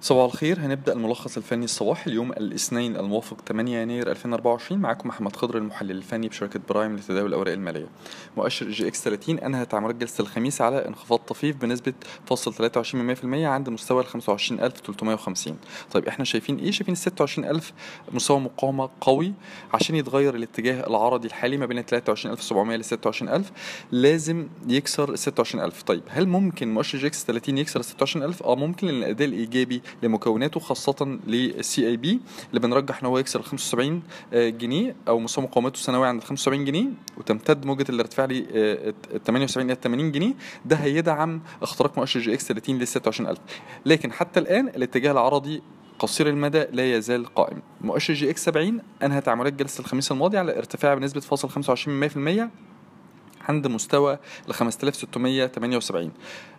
صباح الخير. هنبدأ الملخص الفني الصباحي اليوم الاثنين الموافق 8 يناير 2024 معاكم محمد خضر المحلل الفني بشركة برايم لتداول الأوراق المالية. مؤشر EGX 30 أنهى تعاملات جلسة الخميس على انخفاض طفيف بنسبة فاصل 23% عند مستوى ال 25350 طيب إحنا شايفين إيه؟ شايفين ال 26000 مستوى مقاومة قوي عشان يتغير الاتجاه العرضي الحالي ما بين ال 23700 ل 26000 لازم يكسر ال 26000 طيب هل ممكن مؤشر EGX 30 يكسر ال 26000 آه ممكن لأن الأداء الإيجابي لمكوناته خاصة لل CIB اللي بنرجح إن هو يكسر ال 75 جنيه أو مستوى مقاومته السنوية عند ال 75 جنيه وتمتد موجة الارتفاع ل 78 إلى 80 جنيه. ده هيدعم اختراق مؤشر EGX 30 ل 26000 لكن حتى الآن الاتجاه العرضي قصير المدى لا يزال قائم. مؤشر EGX 70 انهى تعاملات جلسة الخميس الماضي على ارتفاع بنسبة فاصل 25% عند مستوى ال 5678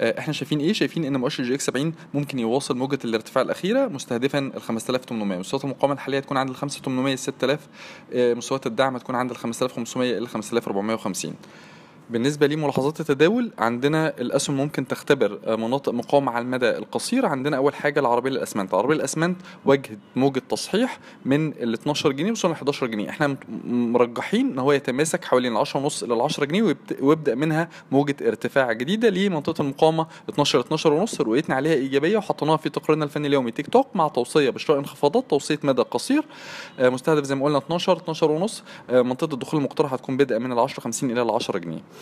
إحنا شايفين إيه؟ شايفين إن مؤشر EGX 70 ممكن يواصل موجة الارتفاع الأخيرة مستهدفا ال 5800 مستويات المقاومة الحالية تكون عند ال 5800 6000 مستويات الدعم تكون عند ال 5500 إلى 5450 بالنسبة لملاحظات التداول عندنا الأسهم ممكن تختبر مناطق مقاومة على المدى القصير. عندنا أول حاجة العربية للأسمنت. العربية للأسمنت واجهت موجة تصحيح من ال 12 جنيه وصلنا ل 11 جنيه. إحنا مرجحين إن هو يتماسك حوالين 10 ونص إلى 10 جنيه ويبدأ منها موجة ارتفاع جديدة لمنطقة المقاومة 12 12 ونص. رؤيتنا عليها إيجابية وحطيناها في تقريرنا الفني اليومي تيك توك مع توصية بشراء انخفاضات توصية مدى قصير. مستهدف زي ما قلنا 12 12 ونص. منطقة الدخول المقترح هتكون بدءا من ال 10 50 إلى ال 10 جنيه. آه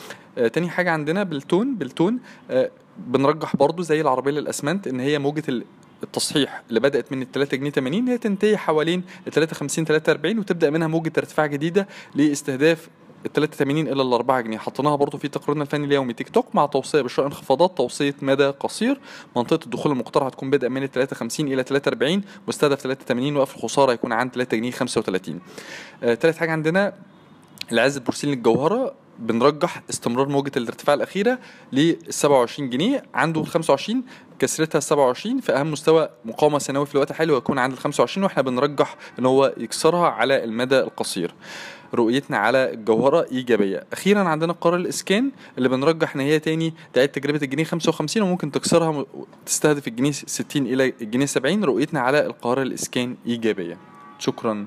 تاني حاجة عندنا بالتون بالتون آه بنرجح برضو زي العربية للأسمنت إن هي موجة التصحيح اللي بدأت من ال 3 جنيه 80 هي تنتهي حوالين ال 53 43 وتبدأ منها موجة ارتفاع جديدة لاستهداف ال 83 إلى ال 4 جنيه. حطيناها برضو في تقريرنا الفني اليومي تيك توك مع توصية بشراء انخفاضات توصية مدى قصير. منطقة الدخول المقترح هتكون بدءا من 53 إلى 43 مستهدف 83 وقف الخسارة يكون عند 3 جنيه 35 آه ثالث حاجة عندنا العز البورسلين الجوهره بنرجح استمرار موجة الارتفاع الأخيرة ل 27 جنيه عنده ال 25 كسرتها 27 في أهم مستوى مقاومة سنوي في الوقت الحالي ويكون عند ال 25 وإحنا بنرجح إن هو يكسرها على المدى القصير. رؤيتنا على الجوهرة إيجابية. أخيرا عندنا قرار الإسكان اللي بنرجح إن هي تاني تعيد تجربة الجنيه 55 وممكن تكسرها تستهدف الجنيه 60 إلى الجنيه 70 رؤيتنا على القرار الإسكان إيجابية. شكرا.